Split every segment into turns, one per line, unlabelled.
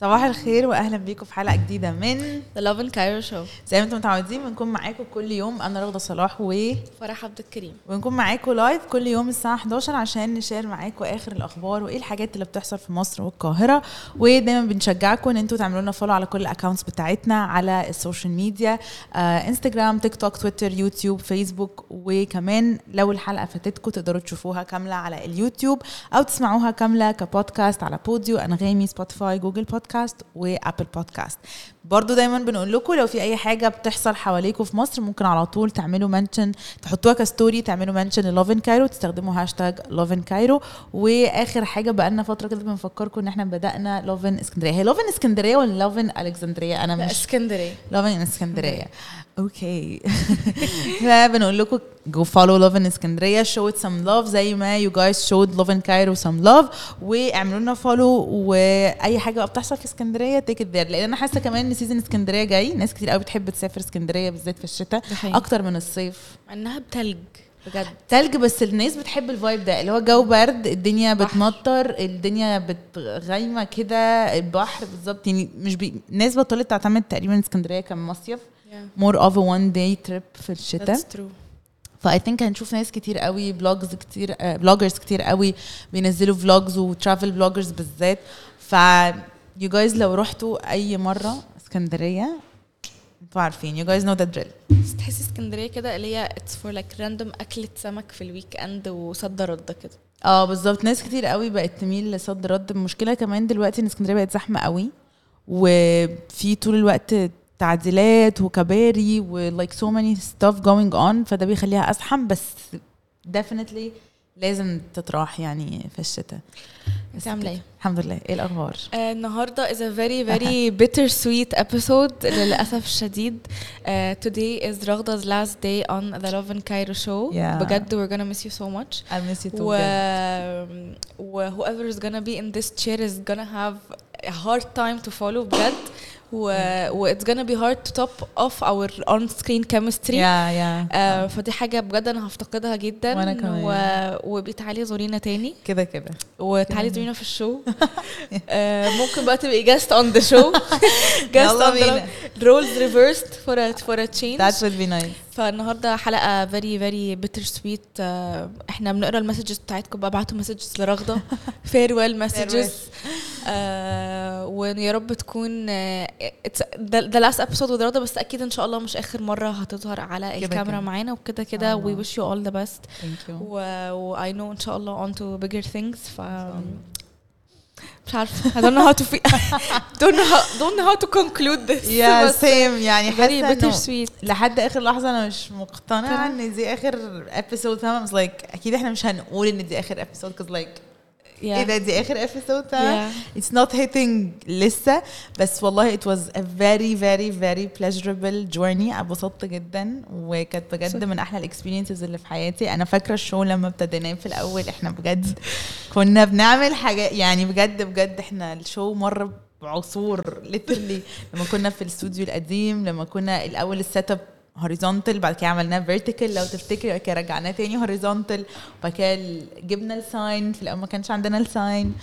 صباح الخير واهلا بيكم في حلقة جديدة من
The Lovin Cairo Show.
زي ما أنتم متعودين بنكون معاكم كل يوم أنا رغدة صلاح و
فرح عبد الكريم.
ونكون معاكم live كل يوم الساعة 11 عشان ن share معاكم آخر الأخبار وإيه الحاجات اللي بتحصل في مصر والقاهرة. ودايما بنشجعكم إن أنتم تعملوا لنا follow على كل ال accounts بتاعتنا على ال social media آه انستجرام تيك توك تويتر يوتيوب فيسبوك وكمان لو الحلقة فاتتكم تقدروا تشوفوها كاملة على اليوتيوب أو تسمعوها كاملة كبودكاست على Podeo أنغامي سبوتيفاي Google Podcasts و Apple Podcasts برضو دايما بنقول لكم لو في أي حاجة بتحصل حواليكم في مصر ممكن على طول تعملوا mention تحطوها ك story تعملوا mention Lovin Cairo تستخدموا hashtag Lovin Cairo وآخر حاجة بقى لنا فترة كده بنفكركم إن إحنا بدأنا Lovin اسكندريه هي Lovin اسكندريه ولا Lovin Alexandria
أنا
مش
اسكندرية.
Lovin اسكندريه okay فبنقول لكم go follow Lovin اسكندريه show some love زي ما you guys showed Lovin Cairo some love واعملوا لنا follow وأي حاجة بقى بتحصل في اسكندريه tag it لأن أنا حاسة كمان إن season اسكندرية جاي. ناس كتير قوي بتحب تسافر اسكندرية بالذات في الشتاء. أكتر من الصيف.
مع انها بتلج بجد.
تلج بس الناس بتحب ال vibe ده اللي هو جو برد الدنيا
بحر.
بتمطر الدنيا بتغيمة كده البحر بالظبط. يعني مش بي... الناس بطلت تعتمد تقريبا اسكندرية كمصيف. more of one day trip في الشتاء.
That's true.
ف I think هنشوف ناس كتير قوي blogs كتير bloggers كتير قوي بينزلوا vlogs و travel bloggers بالذات. ف you guys لو رحتوا أي مرة اسكندرية؟ أنتوا عارفين. you guys know the drill
بس تحسي اسكندرية كده اللي هي it's for like random أكلة سمك في ال weekend وصد رد كده.
آه بالظبط. ناس كتير قوي بقت تميل لصد رد. المشكلة كمان دلوقتي إن اسكندرية بقت زحمة قوي وفي طول الوقت تعديلات وكباري و like so many stuff going on فده بيخليها أزحم. بس definitely لازم تتراح يعني في الشتاء
انت عامله إيه؟
الحمد لله إيه الاخبار
آه، النهارده is a very very bittersweet episode للاسف الشديد uh, today is last day on the Love in Cairo show
Yeah.
بجد we're gonna miss you so much
I miss you too
و... و whoever is gonna be in this chair is gonna have a hard time to follow بجد و... و it's gonna be hard to top off our on screen chemistry.
Yeah yeah.
آه فدي حاجة بجد أنا هفتقدها جدا.
وأنا كمان.
و... وبتعالي زورينا تاني.
كده كده.
وتعالي زورينا في ال show. آه ممكن بقى تبقي show. Guest
يلا
on the
بينا.
roles reversed for a for a change.
That would be nice.
فالنهاردة حلقة very very bittersweet إحنا بنقرأ ال messages بتاعتكم بقى ابعتوا messages لرغدة. farewell messages ويا رب تكون the last episode رغده بس أكيد إن شاء الله مش آخر مرة هتظهر على الكاميرا. معانا وكده كده
آه.
we wish you all the
best و
I know إن شاء الله on to bigger things ف مش عارفة. I don't know how to feel. Don't know how don't know how to conclude this.
Yeah same. يعني حاسة
إنه
لحد آخر لحظة أنا مش مقتنعة
تمام.
إن دي آخر episode فاهمة؟ Like أكيد إحنا مش هنقول إن دي آخر episode cause like إيه ده دي آخر episode
Yeah.
it's not hitting لسه بس والله it was a very very very pleasurable journey. اتبسطت جدا وكانت بجد من أحلى ال experiences اللي في حياتي. أنا فاكرة ال show لما ابتديناه في الأول إحنا بجد كنا بنعمل حاجات يعني بجد بجد إحنا ال show مر بعصور literally. لما كنا في الاستوديو القديم لما كنا الأول ال setup horizontal بعد كده عملناه vertical لو تفتكري بعد كده رجعناه تاني horizontal وبعد كده جبنا ال sign في الأول ما كانش عندنا ال sign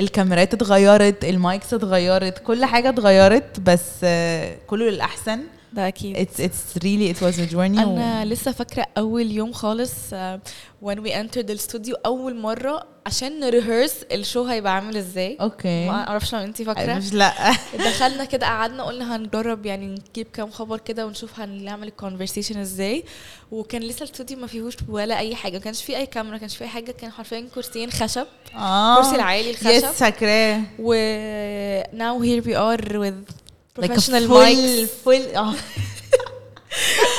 الكاميرات اتغيرت ال mics اتغيرت كل حاجة اتغيرت بس آه، كله للأحسن.
ده أكيد.
It's it's really it was a journey و-
أنا لسه فاكرة أول يوم خالص uh, when we entered الاستوديو أول مرة عشان ن rehearse ال show هيبقى عامل إزاي.
okay
ما أعرفش لو انت فاكرة.
مش لا.
دخلنا كده قعدنا قلنا هنجرب يعني نجيب كام خبر كده ونشوف هنعمل ال conversation إزاي. وكان لسه الاستوديو ما فيهوش ولا أي حاجة ما كانش فيه أي كاميرا ما كانش فيه أي حاجة كان حرفيا كرسيين خشب.
آه.
الكرسي العالي
yes
الخشب
فاكراه.
و now here we are with
like a
professional
full
mics.
full آه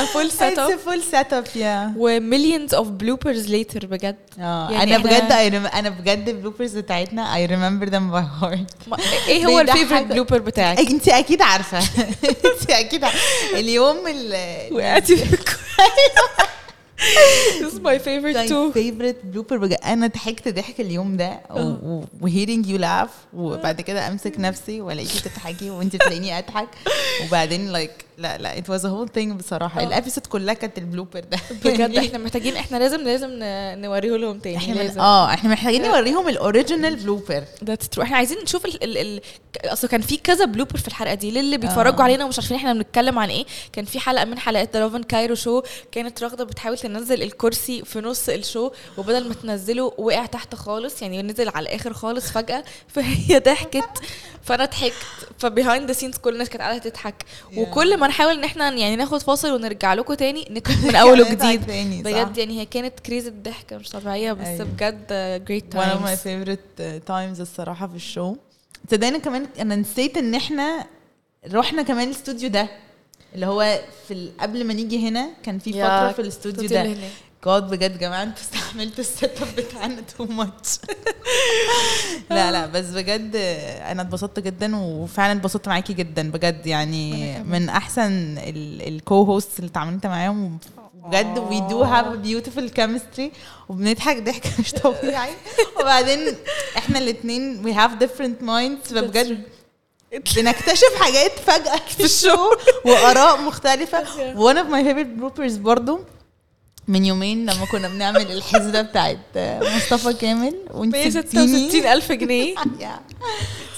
a full
it's
setup?
a full setup yeah.
و millions of bloopers later بجد.
آه
يعني أنا
بجد أنا بجد ال bloopers بتاعتنا I remember them by heart.
إيه هو.
ال
favorite blooper بتاعك؟
انت أكيد عارفة. انت أكيد. اليوم ال
وقعتي في الكو- This is my favorite too.
favorite blooper بجد أنا ضحكت ضحك اليوم ده و hearing you laugh وبعد كده امسك نفسي. والاقيكي تضحكي وانت تلاقيني أضحك. وبعدين like لا لا was a whole thing بصراحة.
آه.
ال episode كلها كانت ال blooper ده.
بجد.
يعني
إحنا محتاجين إحنا لازم لازم نوريه لهم تاني
إحنا
لازم.
آه إحنا محتاجين نوريهم ال original
blooper that's true إحنا عايزين نشوف ال ال ال أصل كان في كذا blooper في الحلقة دي. للي بيتفرجوا
آه.
علينا ومش عارفين إحنا بنتكلم عن إيه كان في حلقة من حلقات Lovin Cairo Show كانت راغدة بتحاول تنزل الكرسي في نص ال show وبدل ما تنزله وقع تحت خالص يعني نزل على الآخر خالص فجأة فهي ضحكت فأنا ضحكت. ف behind the scenes كل الناس كانت قاعدة تضحك. وكل ما نحاول ان إحنا يعني ناخد فاصل ونرجع لكم تاني نضحك من
أول
وجديد. بجد يعني هي كانت كريزة ضحكة مش طبيعية بس
أيوة.
بجد great
one of my
times
favorite uh, times الصراحة في ال show تصدقني كمان أنا نسيت إن إحنا رحنا كمان الاستوديو ده اللي هو في قبل ما نيجي هنا كان في فترة في الاستوديو ده. جاد بجد جماعة أنتوا استحملتوا ال setup بتاعنا too much لا لا بس بجد أنا اتبسطت جدا وفعلا اتبسطت معاكي جدا بجد يعني. من أحسن ال co-host اللي اتعاملت معاهم. بجد we do have a beautiful chemistry وبنضحك ضحك مش طبيعي. وبعدين إحنا الاثنين we have different minds فبجد بنكتشف حاجات فجأة في ال show وآراء مختلفة. One of my favorite bloopers برضو من يومين لما كنا بنعمل الحزبة بتاعت مصطفى كامل وانت سبتيني.
166 ألف جنيه.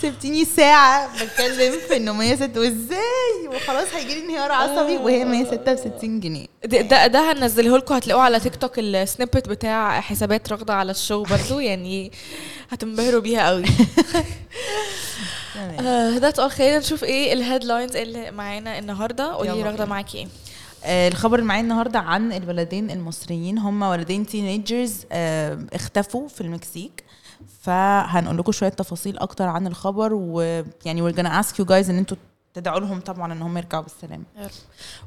سبتيني ساعة بتكلم في إنه 106 وإزاي؟ وخلاص هيجي لي انهيار عصبي وهي 166 جنيه.
ده ده, ده هنزله لكم هتلاقوه على TikTok ال snippet بتاع حسابات رغده على ال show برضو يعني هتنبهروا بيها قوي. that's all خلينا نشوف إيه ال headlines اللي معانا النهارده. قولي رغده. معاكي إيه.
آه، الخبر اللي معايا النهارده عن الولدين المصريين هم ولدين teenagers اختفوا في المكسيك. فهنقول لكم شوية تفاصيل أكتر عن الخبر ويعني we're gonna ask you guys إن أنتوا تدعوا لهم طبعا ان هم يرجعوا بالسلامه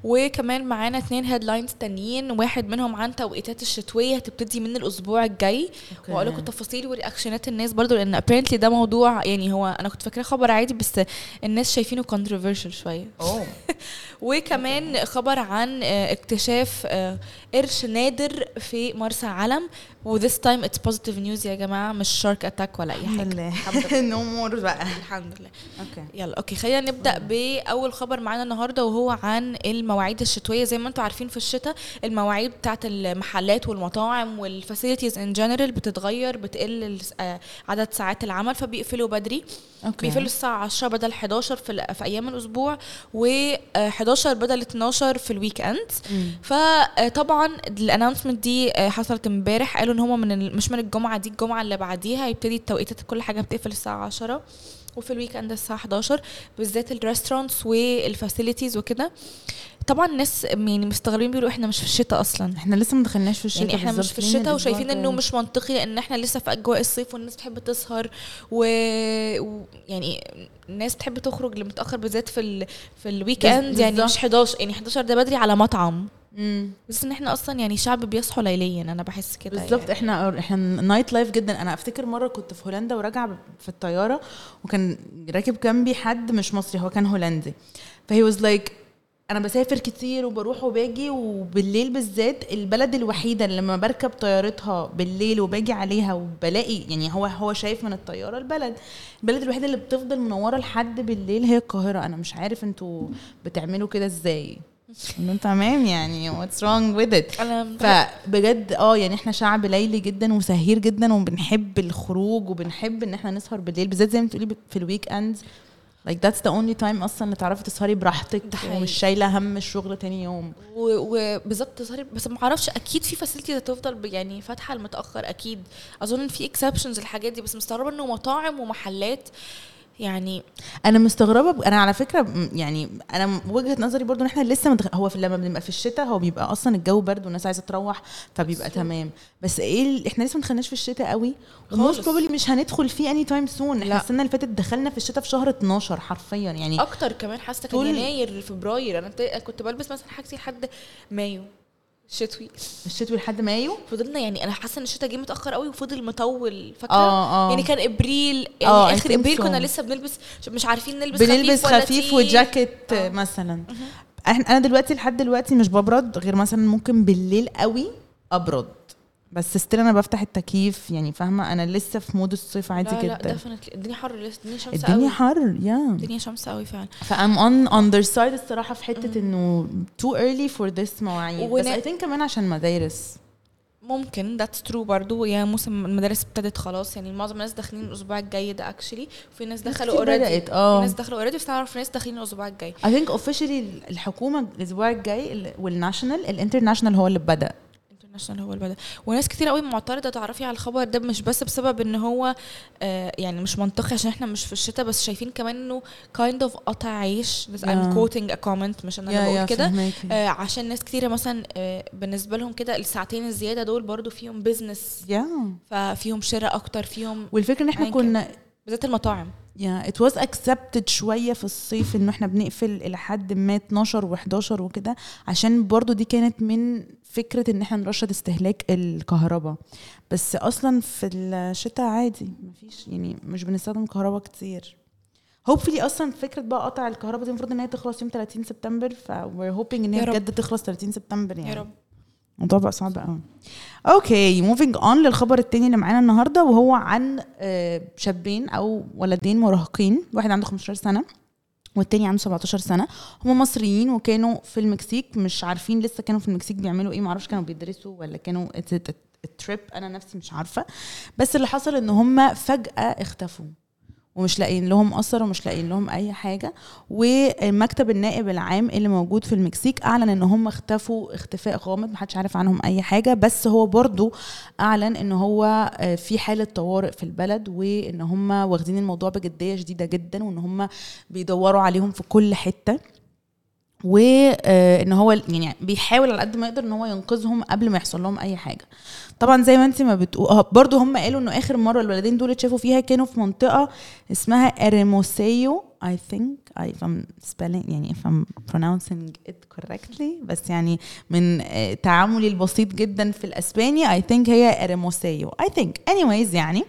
وكمان معانا اتنين headlines تانيين. واحد منهم عن توقيتات الشتوية هتبتدي من الأسبوع الجاي. وأقول لكم تفاصيل و reaction ات الناس برضو لأن apparently ده موضوع يعني هو أنا كنت فاكراه خبر عادي بس الناس شايفينه controversial
شوية.
وكمان خبر عن آه، اكتشاف آه، قرش نادر في مرسى علم. و this time it's positive news يا جماعة مش shark attack ولا أي حاجة.
الحمد لله. no more بقى.
الحمد لله.
okay.
يلا okay خلينا نبدأ باول خبر معانا النهارده وهو عن المواعيد الشتوية. زي ما أنتم عارفين في الشتاء المواعيد بتاعت المحلات والمطاعم وال facilities in general بتتغير بتقل آه، عدد ساعات العمل فبيقفلوا بدري.
okay.
بيقفلوا الساعة 10 بدل 11 في, في أيام الأسبوع و11 بدل 12 في ال weekend فطبعا ال announcement دي آه، حصلت امبارح. قالوا إن هم من مش من الجمعة دي الجمعة اللي بعديها. يبتدي التوقيتات كل حاجة بتقفل الساعة 10 وفي ال weekend الساعة 11 بالذات ال restaurants وال facilities وكده طبعا الناس يعني مستغربين بيقولوا إحنا مش في الشتاء أصلا
إحنا لسه ما دخلناش في الشتاء
يعني إحنا مش. في الشتاء وشايفين
إنه.
مش منطقي لأن إحنا لسه في أجواء الصيف والناس بتحب تسهر و... و... يعني الناس بتحب تخرج لمتاخر بالذات في ال... في
ال
weekend يعني. مش 11 يعني 11 ده بدري على مطعم بس إن إحنا أصلا يعني شعب بيصحوا ليليا أنا بحس كده
بالظبط
يعني.
إحنا إحنا nightlife جدا. أنا أفتكر مرة كنت في هولندا وراجعه في الطيارة وكان راكب جنبي حد مش مصري هو كان هولندي. ف he was like أنا بسافر كتير وبروح وباجي وبالليل بالذات البلد الوحيدة اللي لما بركب طيارتها بالليل وباجي عليها وبلاقي يعني هو هو شايف من الطيارة البلد. البلد الوحيدة اللي بتفضل منورة لحد بالليل هي القاهرة. أنا مش عارف أنتوا بتعملوا كده إزاي. إنه تمام يعني wrong with it
أنا
فبجد آه يعني إحنا شعب ليلي جدا وسهير جدا وبنحب الخروج وبنحب إن إحنا نسهر بالليل بالذات زي ما بتقولي في ال weekend like that's the only time أصلا اللي تعرفي تسهري براحتك. ومش شايله هم الشغل تاني يوم.
وبالظبط تسهري بس ما أعرفش أكيد في facility هتفضل يعني فاتحة المتأخر أكيد. أظن في exceptions الحاجات دي بس مستغربة إنه مطاعم ومحلات يعني
أنا مستغربة ب- أنا على فكرة يعني أنا وجهة نظري برضو إن إحنا لسه مدخ... هو في لما بنبقى في الشتاء هو بيبقى أصلا الجو برد والناس عايزة تروح فبيبقى
بالظبط.
تمام بس إيه ال... إحنا لسه ما دخلناش في الشتاء قوي و most
خالص.
probably مش هندخل فيه any time soon
إحنا.
السنة اللي فاتت دخلنا في الشتاء في شهر 12 حرفيا يعني
أكتر كمان حاسة كان
طول-
يناير فبراير أنا كنت بلبس مثلا حاجتي لحد مايو شتوي
الشتوي لحد مايو؟
فضلنا يعني أنا حاسة إن الشتاء جه متأخر قوي وفضل مطول فاكرة؟
آه آه.
يعني كان إبريل يعني
آه، آخر
إبريل
so.
كنا لسه بنلبس مش عارفين نلبس
بنلبس خفيف
تقيل.
وجاكيت
آه.
مثلا. إحنا أنا دلوقتي لحد دلوقتي مش ببرد غير مثلا ممكن بالليل قوي أبرد. بس still أنا بفتح التكييف يعني فاهمة؟ أنا لسه في mood الصيف عادي
لا لا
جدا.
definitely الدنيا حر لسه الدنيا شمس
الدنيا
قوي.
حر يا
الدنيا شمس قوي فعلا.
ف I'm on on their side الصراحة في حتة إنه too early for this مواعيد. بس I think كمان عشان مدارس.
ممكن that's true برضو. يا موسم المدارس ابتدت خلاص يعني معظم الناس داخلين الأسبوع الجاي ده actually وفي ناس دخلوا already
بدأت،
في
آه.
ناس دخلوا already بس نعرف ناس داخلين الأسبوع الجاي.
I think officially الحكومة الأسبوع الجاي ال- وال national ال international هو اللي بدأ.
international هو اللي بدا وناس كتير قوي معترضة تعرفي على الخبر ده مش بس بسبب إن هو آه يعني مش منطقي عشان إحنا مش في الشتاء بس شايفين كمان إنه kind of قطع عيش.
Yeah.
quoting a comment مش أنا اللي بقول كده.
فهماكي.
آه عشان ناس كتيرة مثلا آه بالنسبة لهم كده الساعتين الزيادة دول برضو فيهم بزنس
يا
ففيهم شراء أكتر فيهم
والفكرة إن
إحنا
كنا
بالذات المطاعم.
يا it was accepted شوية في الصيف إنه إحنا بنقفل إلى حد ما 12 و11 وكده عشان برضو دي كانت من فكرة إن إحنا نرشد استهلاك الكهرباء. بس أصلا في الشتاء عادي مفيش يعني مش بنستخدم كهرباء كتير. Hopefully أصلا فكرة بقى قطع الكهرباء دي المفروض إن هي تخلص يوم 30 سبتمبر ف we're hoping
إن
هي. بجد تخلص 30 سبتمبر يعني.
يا رب.
الموضوع بقى صعب قوي. okay moving on للخبر التاني اللي معانا النهارده وهو عن آه، شابين أو ولدين مراهقين. واحد عنده 15 سنة والتاني عنده 17 سنة. هم مصريين وكانوا في المكسيك مش عارفين لسه كانوا في المكسيك بيعملوا إيه معرفش كانوا بيدرسوا ولا كانوا ال trip أنا نفسي مش عارفة. بس اللي حصل إن هم فجأة اختفوا. ومش لاقيين لهم أثر ومش لاقيين لهم أي حاجة. ومكتب النائب العام اللي موجود في المكسيك أعلن إن هم اختفوا اختفاء غامض محدش عارف عنهم أي حاجة. بس هو برضو أعلن إن هو آه، في حالة طوارئ في البلد وإن هم واخدين الموضوع بجدية شديدة جدا وإن هم بيدوروا عليهم في كل حتة. وان هو يعني بيحاول على قد ما يقدر إن هو ينقذهم قبل ما يحصل لهم أي حاجة. طبعا زي ما انت ما بتقول آه برضه هم قالوا إنه آخر مرة الولدين دول اتشافوا فيها كانوا في منطقة اسمها اريموسيو think I if I'm spelling يعني if I'm pronouncing it correctly بس يعني من آه، تعاملي البسيط جدا في الأسباني I think هي اريموسيو I think. Anyways يعني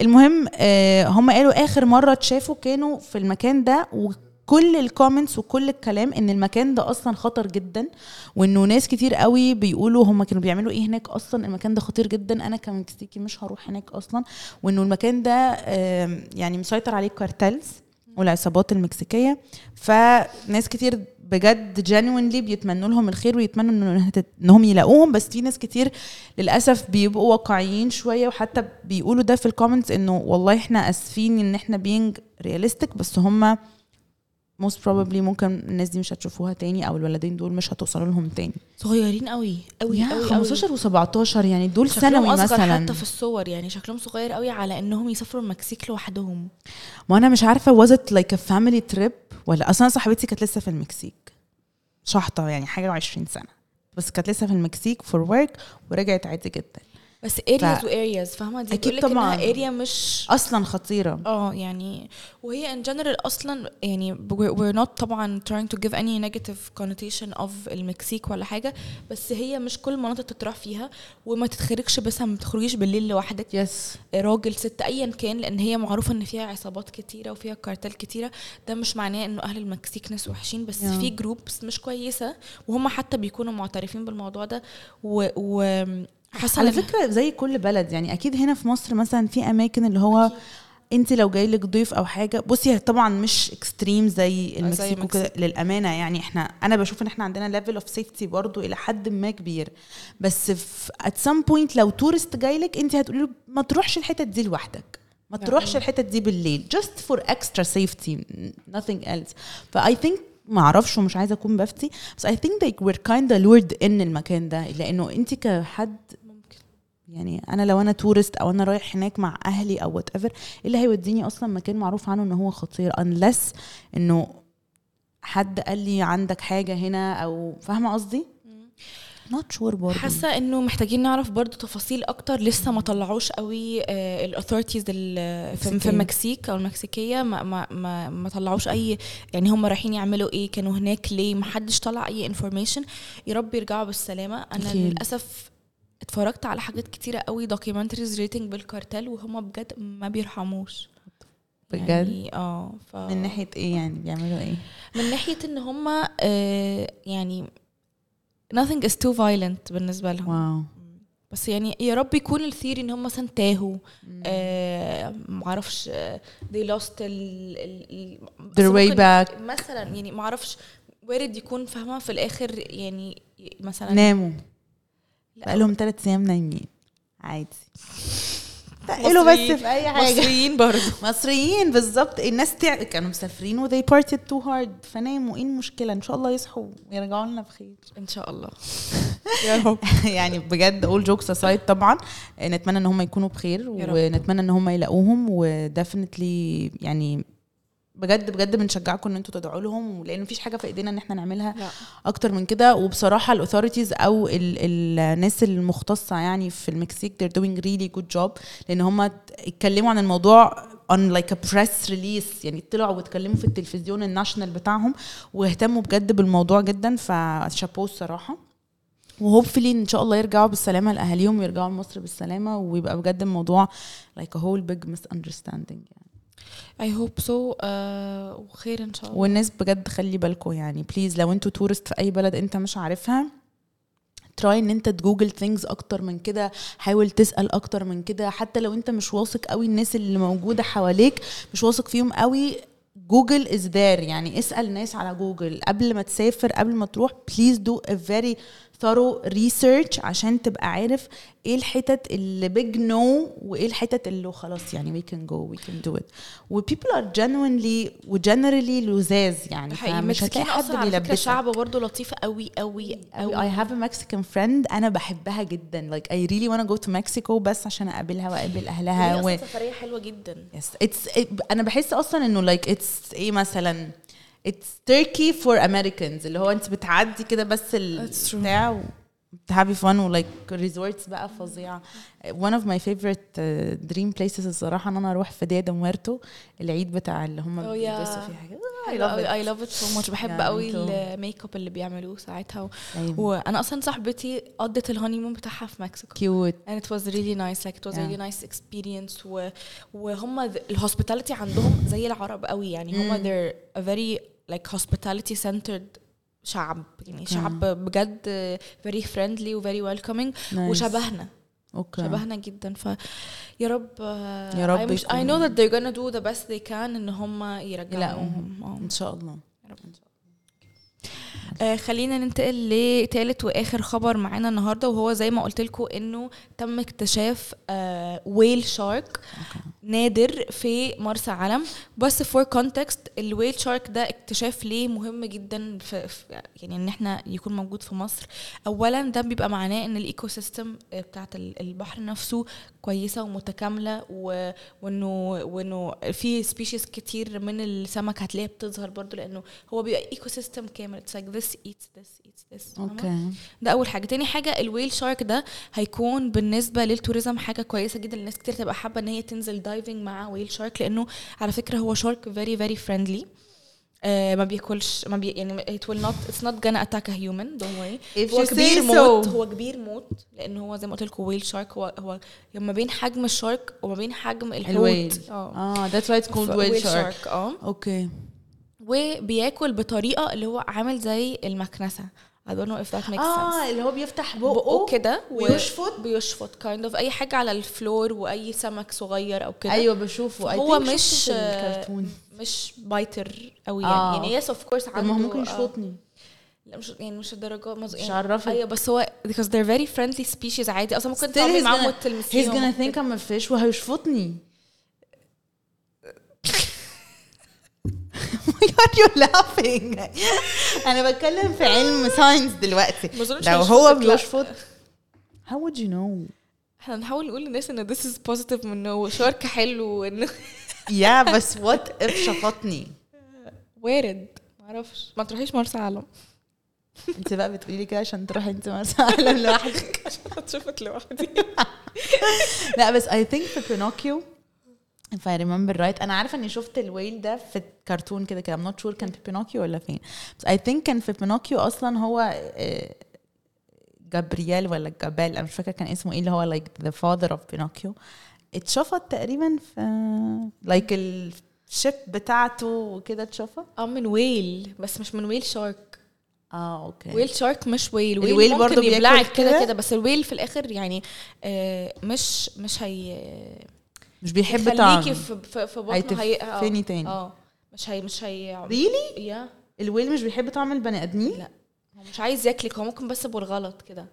المهم آه، هم قالوا آخر مرة اتشافوا كانوا في المكان ده وكل ال comments وكل الكلام إن المكان ده أصلا خطر جدا وإنه ناس كتير قوي بيقولوا هم كانوا بيعملوا إيه هناك أصلا المكان ده خطير جدا أنا كمكسيكي مش هروح هناك أصلا وإنه المكان ده يعني مسيطر عليه cartels والعصابات المكسيكية. فناس كتير بجد genuinely بيتمنوا لهم الخير ويتمنوا إنه إنهم يلاقوهم بس في ناس كتير للأسف بيبقوا واقعيين شوية وحتى بيقولوا ده في ال comments إنه والله إحنا آسفين إن إحنا being realistic بس هم most probably ممكن الناس دي مش هتشوفوها تاني أو الولدين دول مش هتوصلوا لهم تاني.
صغيرين قوي قوي قوي
15 و17 يعني دول ثانوي مثلا
حتى في الصور يعني شكلهم صغير قوي على إنهم يسافروا المكسيك لوحدهم.
وأنا مش عارفة it like a family trip ولا أصلا صاحبتي كانت لسه في المكسيك. شحطة يعني حاجة و20 سنة. بس كانت لسه في المكسيك for work ورجعت عادي جدا.
بس areas و areas فاهمة؟
دي
بتقولك
طبعاً.
إنها area مش
أصلا خطيرة.
آه يعني وهي in general أصلا يعني we're we're not طبعا trying to give any negative connotation of المكسيك ولا حاجة بس هي مش كل المناطق تتراح فيها وما تتخرجش بس ما تخرجيش بالليل لوحدك.
yes
راجل ست ايا كان لأن هي معروفة إن فيها عصابات كتيرة وفيها كارتل كتيرة. ده مش معناه إنه أهل المكسيك ناس وحشين بس
Yeah.
في groups مش كويسة وهم حتى بيكونوا معترفين بالموضوع ده. و, و حاسه
على فكرة زي كل بلد يعني أكيد هنا في مصر مثلا في أماكن اللي هو انت لو جاي لك ضيف أو حاجة بصي طبعا مش extreme زي المكسيك وكده. للأمانة يعني إحنا أنا بشوف إن إحنا عندنا level of safety برضو إلى حد ما كبير. بس في at some point لو tourist جاي لك انت هتقولي له ما تروحش الحتت دي لوحدك. ما. تروحش الحتت دي بالليل. Just for extra safety nothing else. ف I think ما أعرفش ومش عايزة أكون بفتي بس I think they were kind of lured in المكان ده لأنه انت كحد يعني أنا لو أنا tourist أو أنا رايح هناك مع أهلي أو whatever اللي هيوديني أصلا مكان معروف عنه إن هو خطير؟ unless إنه حد قال لي عندك حاجة هنا أو فاهمة قصدي؟ not sure برضه
حاسة إنه محتاجين نعرف برضو تفاصيل أكتر لسه ما طلعوش قوي ال authorities في. المكسيك أو المكسيكية ما ما ما, ما طلعوش أي يعني هم رايحين يعملوا إيه كانوا هناك ليه؟ ما حدش طلع أي information يا رب يرجعوا بالسلامة.
أنا.
للأسف اتفرجت على حاجات كتيرة قوي documentaries related بال cartel وهم بجد ما بيرحموش.
بجد؟
يعني آه ف...
من ناحية إيه يعني؟ بيعملوا إيه؟
من ناحية إن هم آه يعني nothing is too violent بالنسبة لهم.
wow.
بس يعني يا رب يكون ال theory إن هم مثلا تاهوا. آه معرفش آه they lost ال ال
Their way back.
مثلا يعني معرفش وارد يكون فاهمة في الآخر يعني مثلا
ناموا.
لا،
بقالهم ثلاث أيام نايمين. عادي. تقلوا بس
مصريين-
في أي حاجة.
مصريين برضه
مصريين بالظبط. الناس تع... كانوا مسافرين و they partied too hard. فناموا. إيه المشكلة؟ إن شاء الله يصحوا ويرجعوا لنا بخير.
إن شاء الله. يا رب.
يعني بجد all jokes aside طبعا نتمنى إن هم يكونوا بخير. ونتمنى إن هم يلاقوهم. و definitely يعني بجد بجد بنشجعكم إن أنتوا تدعوا لهم لأن مفيش حاجة في إيدينا إن إحنا نعملها
لا.
أكتر من كده. وبصراحة ال authorities أو ال الناس المختصة يعني في المكسيك they're doing really good job لأن هم اتكلموا عن الموضوع on like a press release يعني طلعوا واتكلموا في التلفزيون ال national بتاعهم واهتموا بجد بالموضوع جدا فشابوه الصراحة. و hopefully إن شاء الله يرجعوا بالسلامة لأهاليهم ويرجعوا لمصر بالسلامة ويبقى بجد الموضوع like a whole big misunderstanding يعني.
I hope so وخير إن شاء الله.
والناس بجد خلي بالكم يعني please لو أنتوا tourist في أي بلد انت مش عارفها try إن انت ت google things أكتر من كده حاول تسأل أكتر من كده. حتى لو انت مش واثق قوي الناس اللي موجودة حواليك مش واثق فيهم قوي Google is there يعني اسأل ناس على جوجل. قبل ما تسافر قبل ما تروح please do a very thorough research عشان تبقى عارف إيه الحتت اللي big no وايه الحتت اللي خلاص يعني we can go we can do it. و people are genuinely و generally لزاز يعني فمش هتلاقي حد
أصلا
بيلبسك.
شعب برضه لطيف قوي قوي
قوي I have a Mexican friend أنا بحبها جدا. Like I really wanna go to Mexico بس عشان أقابلها وأقابل أهلها
هي
و...
أصلا سفرية حلوة جدا.
Yes. it's it, أنا بحس أصلا إنه like it's إيه مثلا it's Turkey for Americans اللي هو أنت بتعدي كده بس. البتاع و have fun و like resorts بقى فظيعة one of my favorite uh, dream places الصراحة إن أنا أروح في ديا دي مويرتو العيد بتاع اللي هم
Oh, yeah.
بيلبسوا فيه حاجة I
حلوة
love
قوي
it.
اي لاف ات سو ماتش بحب
Yeah,
قوي. الميك اب اللي بيعملوه ساعتها و... وأنا أصلا صاحبتي قضت الهانيمون بتاعها في مكسيكو
cute
and it was really nice like it was
Yeah.
really nice experience و... وهم ال hospitality عندهم زي العرب قوي يعني هم
Mm.
they're a very like hospitality centered شعب يعني
Okay.
شعب بجد very friendly و very welcoming
nice.
وشبهنا
okay
شبهنا جدا ف يا رب
يا رب
I, I know that they're gonna do the best they can ان هم يرجعوهم
يلاقوهم.
آه.
ان شاء الله
آه خلينا ننتقل لتالت وآخر خبر معانا النهارده وهو زي ما قلت لكم إنه تم اكتشاف آه whale shark نادر في مرسى علم. بس for context ال whale shark ده اكتشاف ليه مهم جدا في يعني إن إحنا يكون موجود في مصر. اولا ده بيبقى معناه إن ال ecosystem بتاعت ال- البحر نفسه كويسة ومتكاملة و- وإنه وإنه في species كتير من السمك هتلاقيها بتظهر برضو لأنه هو بيبقى ecosystem كامل it's like this eats this eats this
okay.
ده أول حاجة. تاني حاجة ال whale shark ده هيكون بالنسبة لل tourism حاجة كويسة جدا. الناس كتير تبقى حابة إن هي تنزل diving مع whale shark لأنه على فكرة هو shark very very friendly آه ما بياكلش ما بي يعني it will not it's not gonna attack a human. Don't worry.
If
هو كبير
say
موت
so.
هو كبير موت لأن هو زي ما قلت لكم whale shark هو هو ما بين حجم ال shark وما بين حجم الحوت. آه.
آه that's why it's called whale shark
آه.
okay.
وبياكل بطريقة اللي هو عامل زي المكنسة. I don't know if that makes sense.
آه اللي هو بيفتح
بقه
بقه
كده
ويشفط؟
بيشفط. kind of أي حاجة على ال floor وأي سمك صغير أو كده.
أيوه بشوفه.
هو مش مش biter قوي يعني
آه.
يعني. yes of
course
عنده
ما هو ممكن
آه،
يشفطني.
لا مش يعني مش الدرجة مز...
مش
يعني
عرفت.
أيوه بس هو because they're very friendly species عادي. أصلا ممكن تعمل معاهم وتلمسيهم
he's gonna think. I'm a fish وهيشفطني. You laughing? أنا بتكلم في علم science دلوقتي. لو هو. بيشفط how would you know?
إحنا نحاول نقول للناس ان this is positive إنه shark حلو وانه
yeah بس what if شفطني?
وارد. معرفش ما تروحيش مرسى علم.
أنت بقى بتقولي لي كده عشان تروحي أنت مرسى علم لوحدك.
عشان هتشوفك لوحدي.
لا بس I think في بينوكيو if I remember right. أنا عارفة إني شفت ال whale ده في الكرتون كده كده. I'm not sure كان في بينوكيو ولا فين. بس I think كان في بينوكيو أصلا هو آه، جابرييل ولا جابال. أنا مش فاكرة كان اسمه إيه اللي هو like the father of بينوكيو. اتشفط تقريبا في like ال ship بتاعته وكده اتشفط؟
آه من whale. بس مش من whale shark.
آه okay.
whale shark مش whale. whale
ال whale
ممكن
برضو بياكل
يبلعك كده
كده؟
كده. بس ال whale في الآخر يعني آه مش مش هي
مش بيحب طعم.
يخليكي في في, بطنه هي آه.
هيتفني تاني.
آه. مش هي مش هي
ريلي
يا
الويل مش بيحب طعم البني آدمين؟
لا. هو مش عايز ياكلك هو ممكن بس بالغلط كده.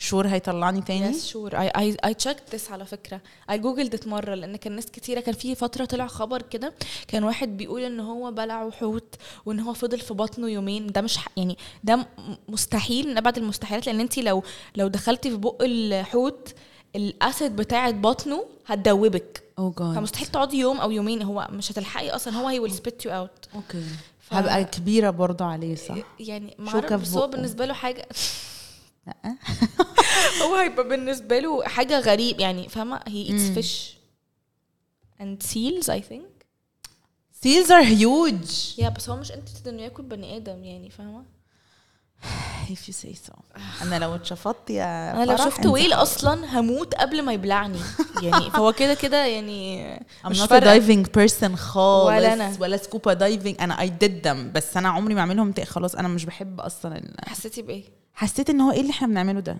شور هيطلعني تاني؟
يس شور اي اي اي تشيك ذس على فكرة. اي جوجلد ات مرة لأن كان ناس كتيرة كان في فترة طلع خبر كده كان واحد بيقول إن هو بلع حوت وإن هو فضل في بطنه يومين. ده مش يعني ده مستحيل من ابعد المستحيلات لأن انت لو لو دخلتي في بق الحوت الأسيد بتاعت بطنه هتدوبك.
أو جاد
فمستحيل تقعدي يوم أو يومين هو مش هتلحقي أصلا هو هي ويل سبيت يو اوت
أوكي
ف-
هبقى كبيرة برضو عليه صح.
يعني ما
شوكة
أعرف
في
بس هو. بالنسبة له حاجة
لا.
هو هيبقى بالنسبة له حاجة غريب يعني فاهمة؟ هي ايتس. فيش and seals I think.
Seals are huge.
يا بس هو مش انت إنه ياكل بني آدم يعني فاهمة؟
if you say so. أنا لو اتشفطت يا
أنا لو شفت ويل. أصلا هموت قبل ما يبلعني. يعني فهو كده كده يعني
I'm
مش
not a diving person خالص
ولا أنا.
ولا سكوبا دايفنج أنا I did them بس أنا عمري ما أعملهم خلاص أنا مش بحب أصلا.
حسيتي بإيه؟
حسيت إن هو إيه اللي إحنا بنعمله ده؟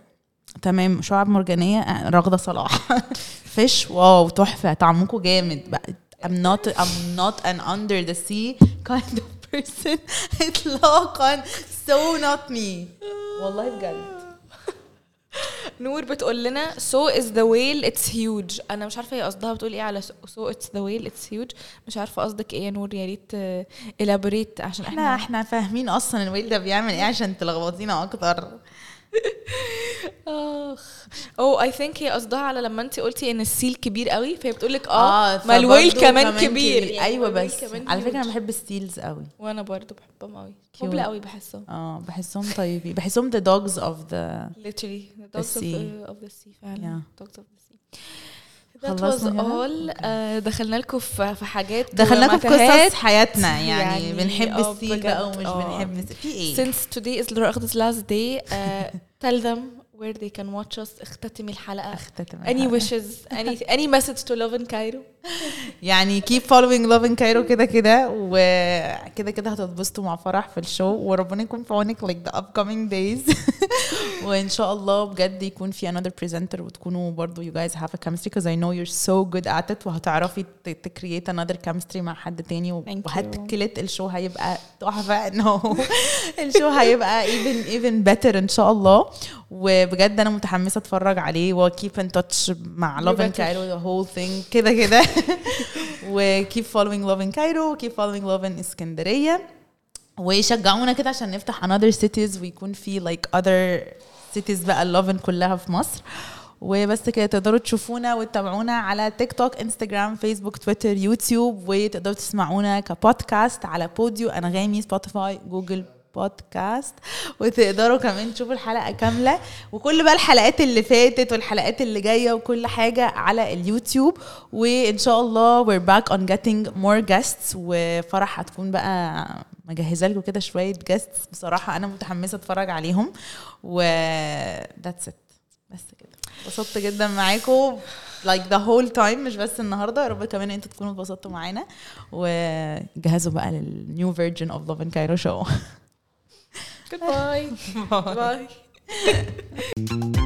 تمام. شعاب مرجانية رغدة صلاح. فيش واو تحفة. طعمكم جامد. بقى I'm not I'm not an under the sea kind of person. اطلاقا. So not me. والله بجد.
نور بتقول لنا so is the whale it's huge. أنا مش عارفة هي قصدها بتقول إيه على so it's the whale it's huge. مش عارفة قصدك إيه يا نور يا ريت آه، elaborate عشان
إحنا
إحنا
إحنا فاهمين أصلا الويل ده بيعمل إيه عشان تلخبطينا أكتر.
اخ أو I think هي قصدها على لما انت قلتي إن ال seal كبير قوي فهي بتقول لك آه ما
فبرضه
ال whale كمان, كبير. يعني أيوه
بس.
كمان
على فكرة
أنا.
بحب ال seals قوي.
وأنا برضو بحبهم قوي. هبله قوي بحسهم.
آه بحسهم طيبين. بحسهم the dogs of the
literally the dogs of
sea.
the, of the sea. فعلا.
Yeah.
dogs of the sea. That was
كده؟
all. آه، دخلنا لكم في في حاجات
دخلناكم في
ومتاهات.
قصص حياتنا يعني,
يعني
يعني بنحب
آه،
ال seal
بقى
ومش
آه.
بنحب في إيه؟
Since today is Raghd's last day uh, tell them where they can watch us. اختتمي الحلقة.
اختتم
any
الحلقة.
wishes? Any any message to love in Cairo?
يعني keep following love in Cairo كده كده وكده كده هتتبسطوا مع فرح في الشو وربنا يكون في عونك like the upcoming days. وان شاء الله بجد يكون في another presenter وتكونوا برضو you guys have a chemistry because I know you're so good at it وهتعرفي ت- ت- create another chemistry مع حد تاني. وهتكلت الشو هيبقى تحفة انه ال show هيبقى even even better ان شاء الله وبجد أنا متحمسة اتفرج عليه و keep in touch مع love
better.
Cairo the whole thing كده كده و keep following love in Cairo keep following love in اسكندرية ويشجعونا كده عشان نفتح another cities ويكون في like other cities بقى in كلها في مصر. وبس كده تقدروا تشوفونا وتتابعونا على تيك توك انستجرام فيسبوك تويتر يوتيوب وتقدروا تسمعونا كبودكاست على بوديو أنغامي سبوتيفاي جوجل بودكاست وتقدروا كمان تشوفوا الحلقة كاملة. وكل بقى الحلقات اللي فاتت والحلقات اللي جاية وكل حاجة على اليوتيوب وإن شاء الله we're back on getting more guests. وفرح هتكون بقى مجهزة لكم كده شوية guests. بصراحة أنا متحمسة أتفرج عليهم. و that's it. بس كده. اتبسطت جدا معاكم. Like the whole time مش بس النهارده. يا رب كمان أنتوا تكونوا اتبسطتوا معانا. وجهزوا بقى للنيو فيرجن اوف لاف ان كايرو شو
goodbye. Bye.